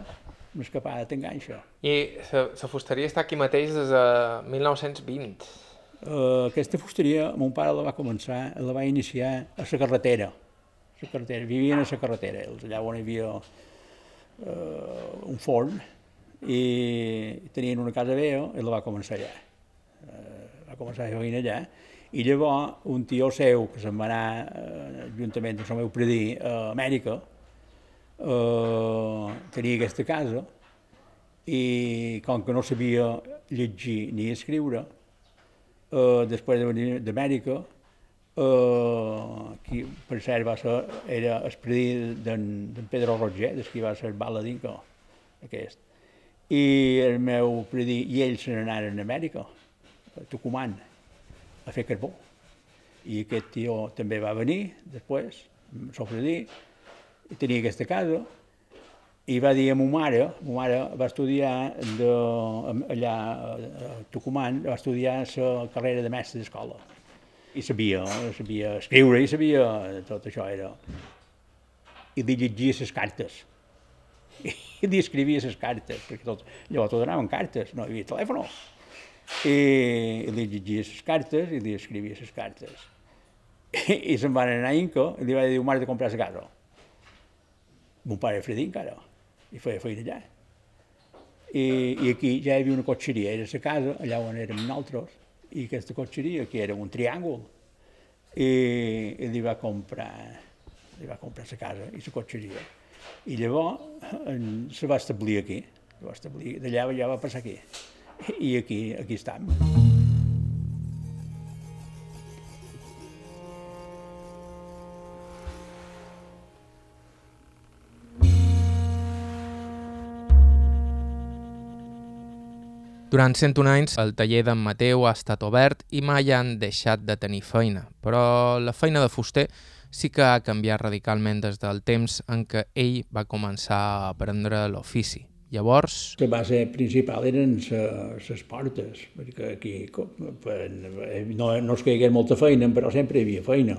una escapada t'enganxa. I la fusteria està aquí mateix des de 1920. Uh, aquesta fusteria, mon pare la va començar, la va iniciar a la carretera. La carretera, vivien a la carretera, allà on hi havia uh, un forn i tenien una casa vella i la va començar allà. Uh, va començar a fer allà i llavors un tio seu que se'n va anar uh, juntament amb el meu predí a Amèrica uh, tenia aquesta casa i com que no sabia llegir ni escriure, uh, després de venir d'Amèrica, uh, qui per cert va ser, era el predí d'en Pedro Roger, des qui va ser baladinco, aquest. I el meu predí i ells se n'anaren a Amèrica, a Tucumán, a fer carbó. I aquest tio també va venir després, el seu predí, i tenia aquesta casa, i va dir a ma mare, ma mare va estudiar de, allà a Tucumán, va estudiar la carrera de mestre d'escola. I sabia, sabia escriure i sabia tot això era. I li llegia les cartes. I li escrivia les cartes, perquè tot, llavors tot anaven cartes, no hi havia telèfon. I, i li llegia les cartes i li escrivia les cartes. I, i se'n van anar a Inca i li va dir, mare, de comprar la casa. Mon pare fredí encara, i feia feina allà. I, I aquí ja hi havia una cotxeria, era la casa, allà on érem nosaltres, i aquesta cotxeria, que era un triàngul, i, i li va comprar, li va comprar la casa i la cotxeria. I llavors en, se va establir aquí, establir, d'allà ja va passar aquí. I aquí, aquí estem. Durant 101 anys, el taller d'en Mateu ha estat obert i mai han deixat de tenir feina, però la feina de fuster sí que ha canviat radicalment des del temps en què ell va començar a aprendre l'ofici. Llavors, La base principal eren les portes, perquè aquí co- per, no, no és que hi hagués molta feina, però sempre hi havia feina.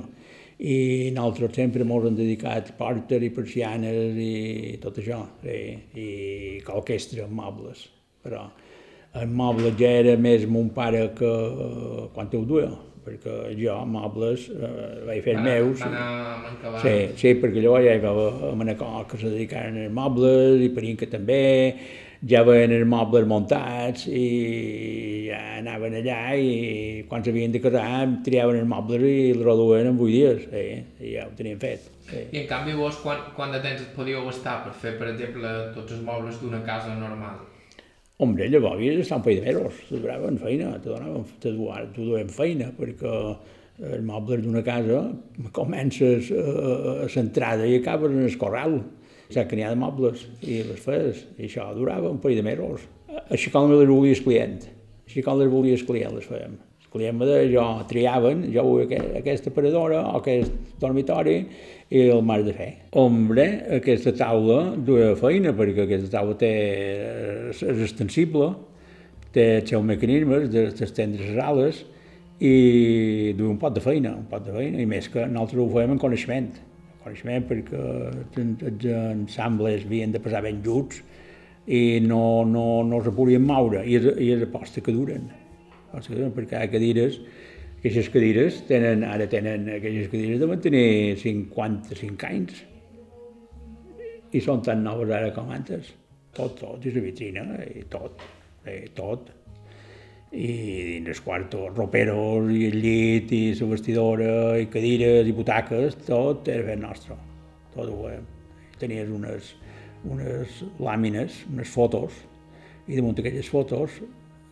I nosaltres sempre ens hem dedicat portes i persianes i tot això, i, i orquestra, mobles. Però el moble ja era més mon pare que eh, quan ho duia, perquè jo mobles eh, vaig fer meus. i- Sí, sí, perquè llavors ja hi va a Manacor que se dedicaren als mobles i Perinca també, ja veien els mobles muntats i ja anaven allà i quan s'havien de casar triaven els mobles i els reduïen en 8 dies, sí, i ja ho tenien fet. Sí. I en canvi vos quan, quant de temps et podíeu gastar per fer, per exemple, tots els mobles d'una casa normal? Hombre, llavors un parell de mesos, te donaven feina, te donaven, te duaven, te duaven feina, perquè els mobles d'una casa comences a, a l'entrada i acabes en el corral. Saps que n'hi ha de mobles i les fes, i això durava un parell de mesos. Així com les volies client, així com les volies client les fèiem. Client me deia, jo triaven, jo vull aquest, aquesta aparadora o aquest dormitori i el mar de fer. Hombre, aquesta taula duia feina perquè aquesta taula té, és extensible, té els seus mecanismes d'estendre les ales i duia un pot de feina, un pot de feina, i més que nosaltres ho fèiem en coneixement, coneixement perquè els ensembles havien de passar ben juts i no, no, no se podien moure, i és, i és aposta que duren. Perquè cada cadires, aquestes cadires tenen, ara tenen, aquelles cadires deuen tenir 55 anys i són tan noves ara com antes. Tot, tot, i la vitrina, i tot, eh, tot. I dins el quarto, roperos, i el llit, i la vestidora, i cadires, i butaques, tot era fet nostre. Tot ho veiem. Tenies unes, unes làmines, unes fotos, i damunt d'aquelles fotos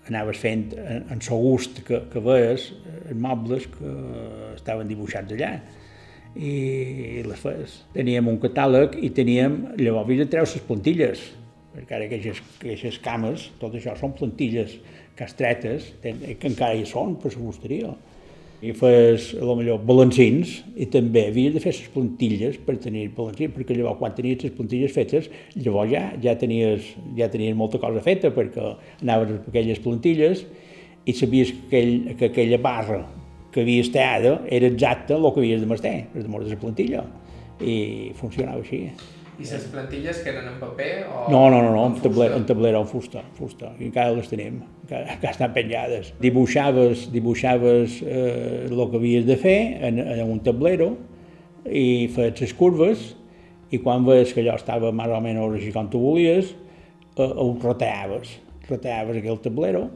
anaves fent en, en so gust que, que veies els mobles que estaven dibuixats allà i, i les feies. Teníem un catàleg i teníem, llavors havies de treure les plantilles, perquè ara aquestes, aquestes cames, tot això són plantilles castretes, que encara hi són per la fusteria i fes, a lo millor, balancins, i també havies de fer les plantilles per tenir balancins, perquè llavors quan tenies les plantilles fetes, llavors ja, ja, tenies, ja tenies molta cosa feta, perquè anaves amb aquelles plantilles i sabies que, aquell, que aquella barra que havies teada era exacta el que havies de mestre, per damunt de la plantilla, i funcionava així. I les plantilles que eren en paper o... No, no, no, no en, tablera, en tablera, en fusta, fusta, i encara les tenim, encara, encara estan penjades. Dibuixaves, dibuixaves eh, el que havies de fer en, en un tablero i feies les curves i quan veies que allò estava més o menys així com tu volies, eh, ho roteaves, roteaves aquell tablero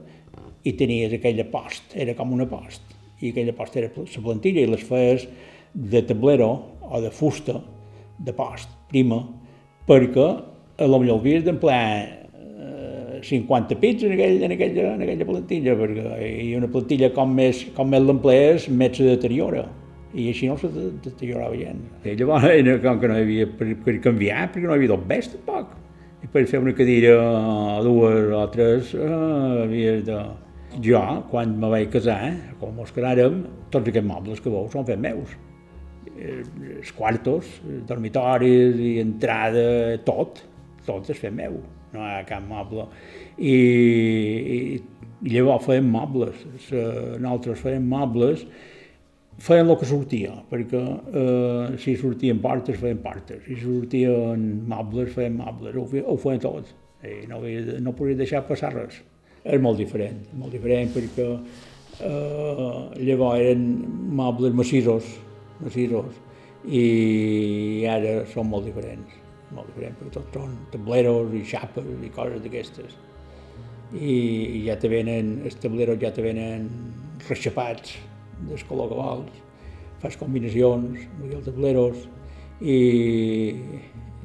i tenies aquella post, era com una post, i aquella post era la plantilla i les feies de tablero o de fusta de post, prima, perquè a lo millor havies d'emplear eh, 50 pits en, aquell, en, aquella, en aquella plantilla, perquè i una plantilla com més, com més l'emplees, més se deteriora i així no se deteriorava gens. I llavors, com que no hi havia per, per canviar, perquè no hi havia dos bes tampoc. I per fer una cadira o dues o tres, eh, havies de... Jo, quan me vaig casar, com ens casàrem, tots aquests mobles que veus són fets meus els quartos, dormitoris i entrada, tot, tot és fet meu, no hi ha cap moble. I, i, i llavors feien mobles, nosaltres feien mobles, feien el que sortia, perquè eh, si sortien portes, feien portes, si sortien mobles, feien mobles, ho, ho feien tot, i no, havia, no podia deixar passar res. És molt diferent, molt diferent perquè eh, llavors eren mobles massissos, massissos, i ara són molt diferents, molt diferents, perquè tots són tableros i xapes i coses d'aquestes. I, ja te venen, els tableros ja te venen reixapats del color que vols, fas combinacions amb els tableros i,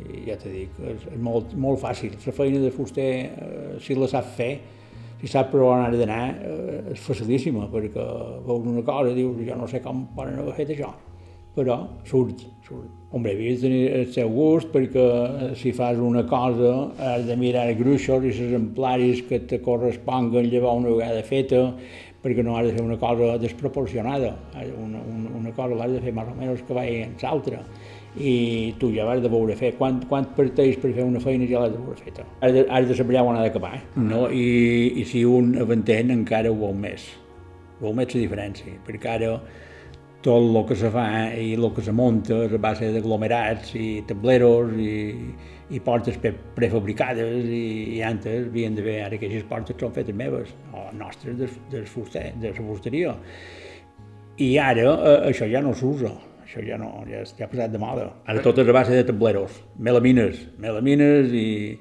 i ja te dic, és, és molt, molt fàcil. La feina de fuster, eh, si la sap fer, si sap per on ha d'anar, eh, és facilíssima, perquè veus una cosa i dius, jo no sé com poden haver fet això però surt, surt. Hombre, havies de tenir el seu gust perquè eh, si fas una cosa has de mirar gruixos i els exemplaris que te corresponguen llevar una vegada feta perquè no has de fer una cosa desproporcionada. Una, una, una cosa l'has de fer més o menys que vagi amb l'altra i tu ja l'has de veure fer. Quant, quant parteix per fer una feina ja l'has de veure feta. Has de, has de saber on ha d'acabar. No? I, I si un aventén encara ho veu més. Veu més la diferència, perquè ara tot el que se fa i el que se munta a base d'aglomerats i tableros i, i portes prefabricades i, i antes havien d'haver, ara aquestes portes són fetes meves, o nostres del, del fuster, de la fusteria. I ara eh, això ja no s'usa, això ja no, ja, ja ha passat de moda. Ara tot és a base de tableros, melamines, melamines i,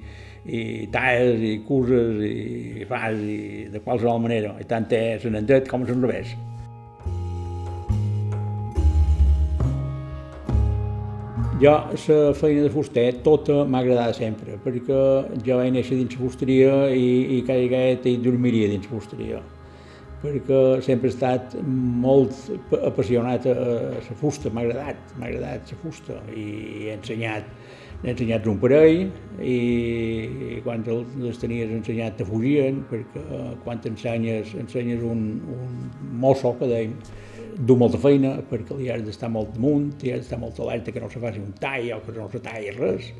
i talles i cuses i fas i de qualsevol manera, i tant és en dret com en revés. Jo, la feina de fuster, tota m'ha agradat sempre, perquè jo vaig néixer dins la fusteria i, i vegada hi dormiria dins la fusteria, perquè sempre he estat molt apassionat a, la fusta, m'ha agradat, m'ha agradat la fusta i he ensenyat, he ensenyat un parell i, i quan les tenies ensenyat te fugien, perquè quan ensenyes, ensenyes un, un mosso que dèiem, du molta feina perquè li has d'estar molt damunt, i has d'estar molt alerta que no se faci un tall o que no se talli res.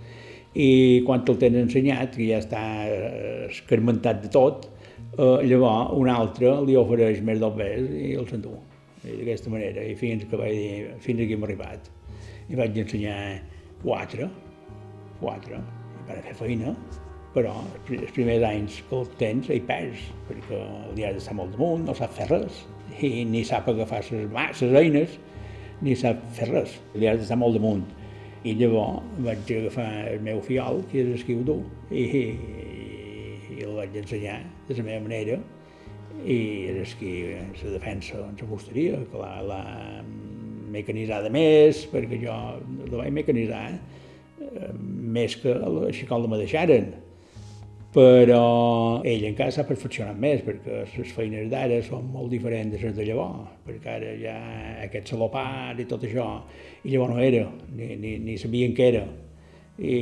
I quan te'l tens ensenyat, que ja està eh, escarmentat de tot, eh, llavors un altre li ofereix més del pes i el s'endú. D'aquesta manera, i fins que vaig dir, fins aquí hem arribat. I vaig ensenyar quatre, quatre, i per fer feina, però els primers anys que el tens hi perds, perquè li has d'estar molt damunt, no sap fer res, i ni sap agafar les eines, ni sap fer res, li has d'estar molt damunt. I llavors vaig agafar el meu fiol, que és esquiu dur, i, i, i el vaig ensenyar de la meva manera, i és que la defensa en la fusteria, que l'ha mecanitzada més, perquè jo la vaig mecanitzar eh, més que així com la me deixaren però ell encara s'ha perfeccionat més perquè les feines d'ara són molt diferents de les de llavors, perquè ara ja aquest salopar i tot això, i llavors no era, ni, ni, ni sabien què era, i,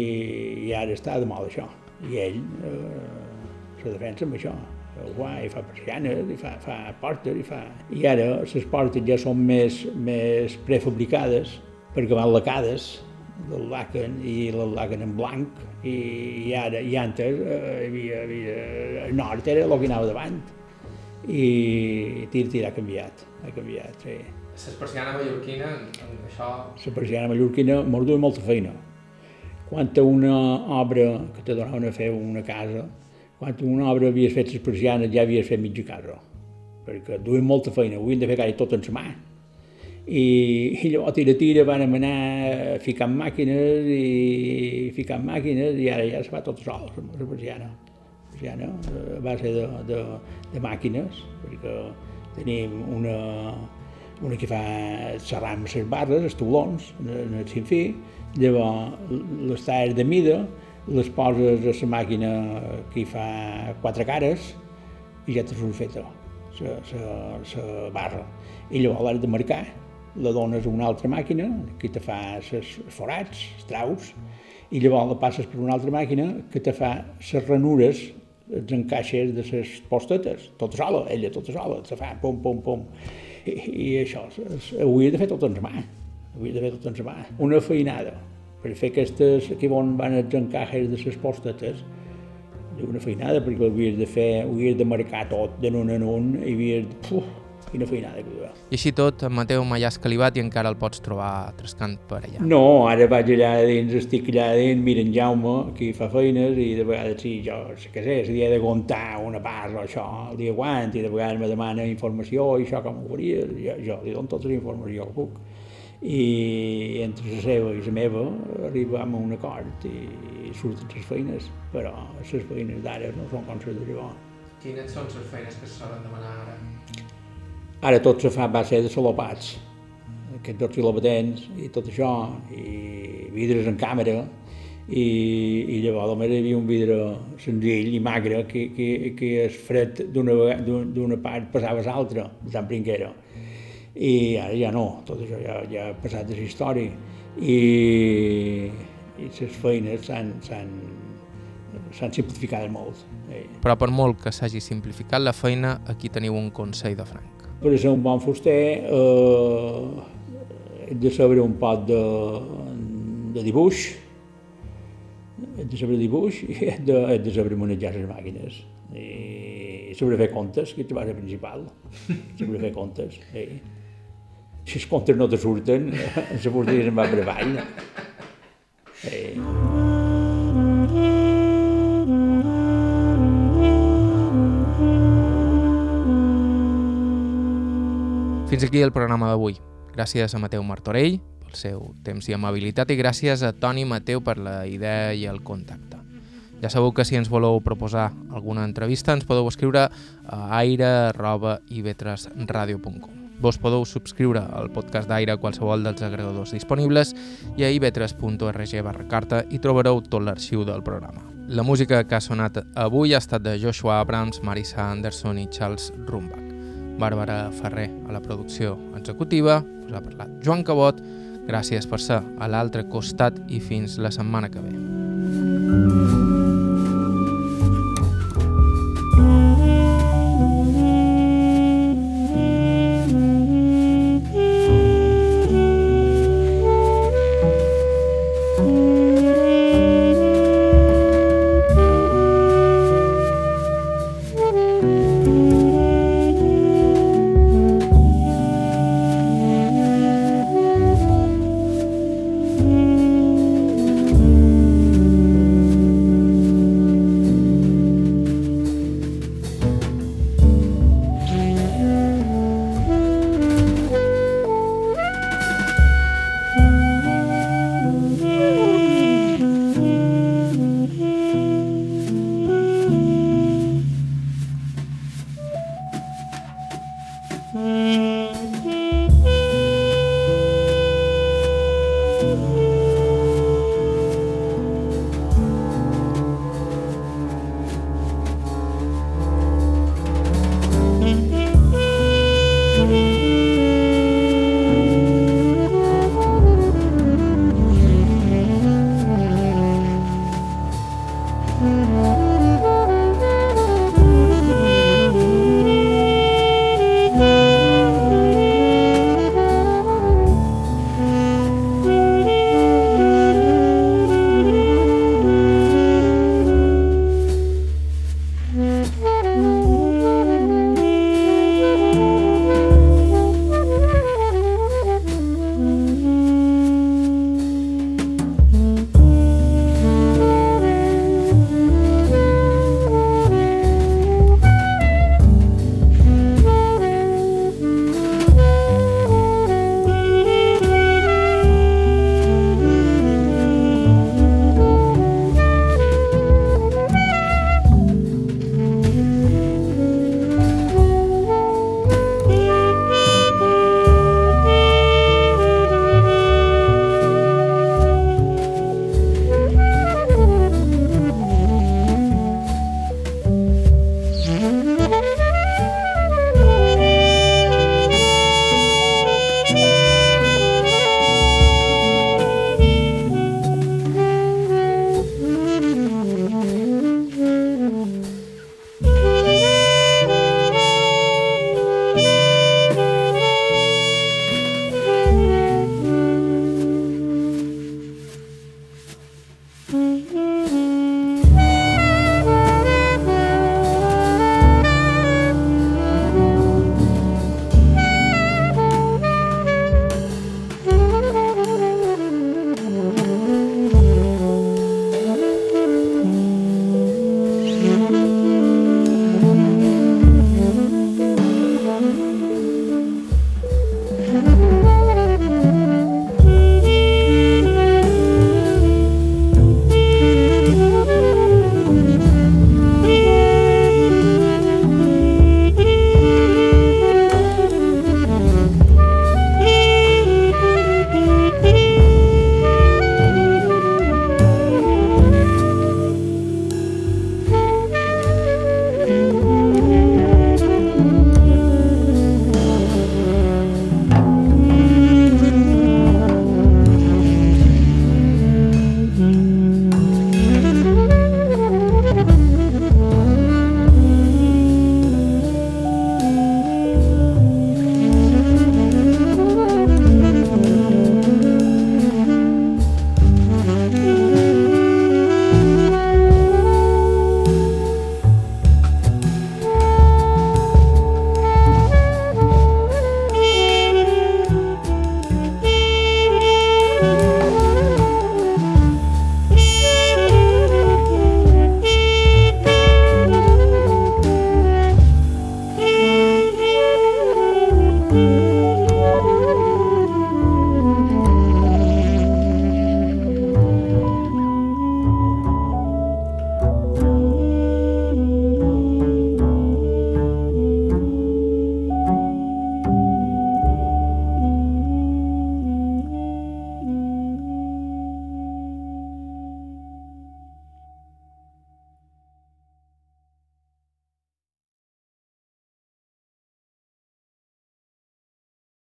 i ara està de moda això. I ell eh, se defensa amb això, guai, i fa persianes, i fa, fa portes, i fa... I ara les portes ja són més, més prefabricades, perquè van lacades, del làcan i el làcan en blanc i, i ara i antes eh, hi havia, havia, el nord era el que anava davant i tir tir ha canviat, ha canviat, sí. La persiana mallorquina, això... La persiana mallorquina mos duia molta feina. Quan una obra que te donaven a fer una casa, quan una obra havies fet les persianes ja havies fet mitja casa, perquè duien molta feina, ho havien de fer quasi tot en sa mà i, llavors tira tira van anar ficant màquines i ficant màquines i ara ja es fa tot sol, la persiana. La persiana a base de, de, de màquines, perquè tenim una, una que fa serrar amb les barres, els taulons, en el sinfí, llavors les talles de mida les poses a la màquina que hi fa quatre cares i ja surt feta la barra. I llavors l'has de marcar la dones a una altra màquina que te fa els forats, els traus, i llavors la passes per una altra màquina que te fa les ranures, els encaixes de les postetes, tota sola, ella tota sola, te fa pum, pum, pum. I, i això, ho havia de fer tot en mà, ho havia de fer tot en mà. Una feinada, per fer aquestes, aquí on van els encaixes de les postetes, una feinada, perquè ho havies de fer, ho havies de marcar tot de nun en un, i havies de... Puf, quina feinada que duia. I així tot, en Mateu m'ha escalivat i encara el pots trobar trascant per allà. No, ara vaig allà dins, estic allà dins, mira en Jaume, que fa feines, i de vegades sí, jo, què sé, el dia de comptar una part o això, el dia guant, i de vegades me demana informació, i això com ho faria, jo, jo li dono tota la informació que puc. I entre la seva i la meva arribam a un acord i surten les feines, però les feines d'ara no són com les de llavors. Quines són les feines que se solen demanar ara? Ara tot se fa a base de solopats, aquests dos filabatents i tot això, i vidres en càmera, i, i llavors només hi havia un vidre senzill i magre que, que, que es fred d'una part passava a l'altra, tan pringuera. I ara ja no, tot això ja, ja ha passat de la història. I, i les feines s'han simplificat molt. Però per molt que s'hagi simplificat la feina, aquí teniu un consell de Frank per ser un bon fuster eh, hem de saber un poc de, de dibuix, hem de saber dibuix i hem de, hem de saber manejar les màquines. I saber fer comptes, que és la principal, saber fer comptes. Eh. Si els comptes no te surten, la fusteria se'n va per avall. Eh. Fins aquí el programa d'avui. Gràcies a Mateu Martorell pel seu temps i amabilitat i gràcies a Toni Mateu per la idea i el contacte. Ja sabeu que si ens voleu proposar alguna entrevista ens podeu escriure a aire.ivetresradio.com Vos podeu subscriure al podcast d'Aire a qualsevol dels agregadors disponibles i a ivetres.org barra carta i trobareu tot l'arxiu del programa. La música que ha sonat avui ha estat de Joshua Abrams, Marisa Anderson i Charles Rumbach. Bàrbara Ferrer a la producció executiva, us ha parlat Joan Cabot, gràcies per ser a l'altre costat i fins la setmana que ve.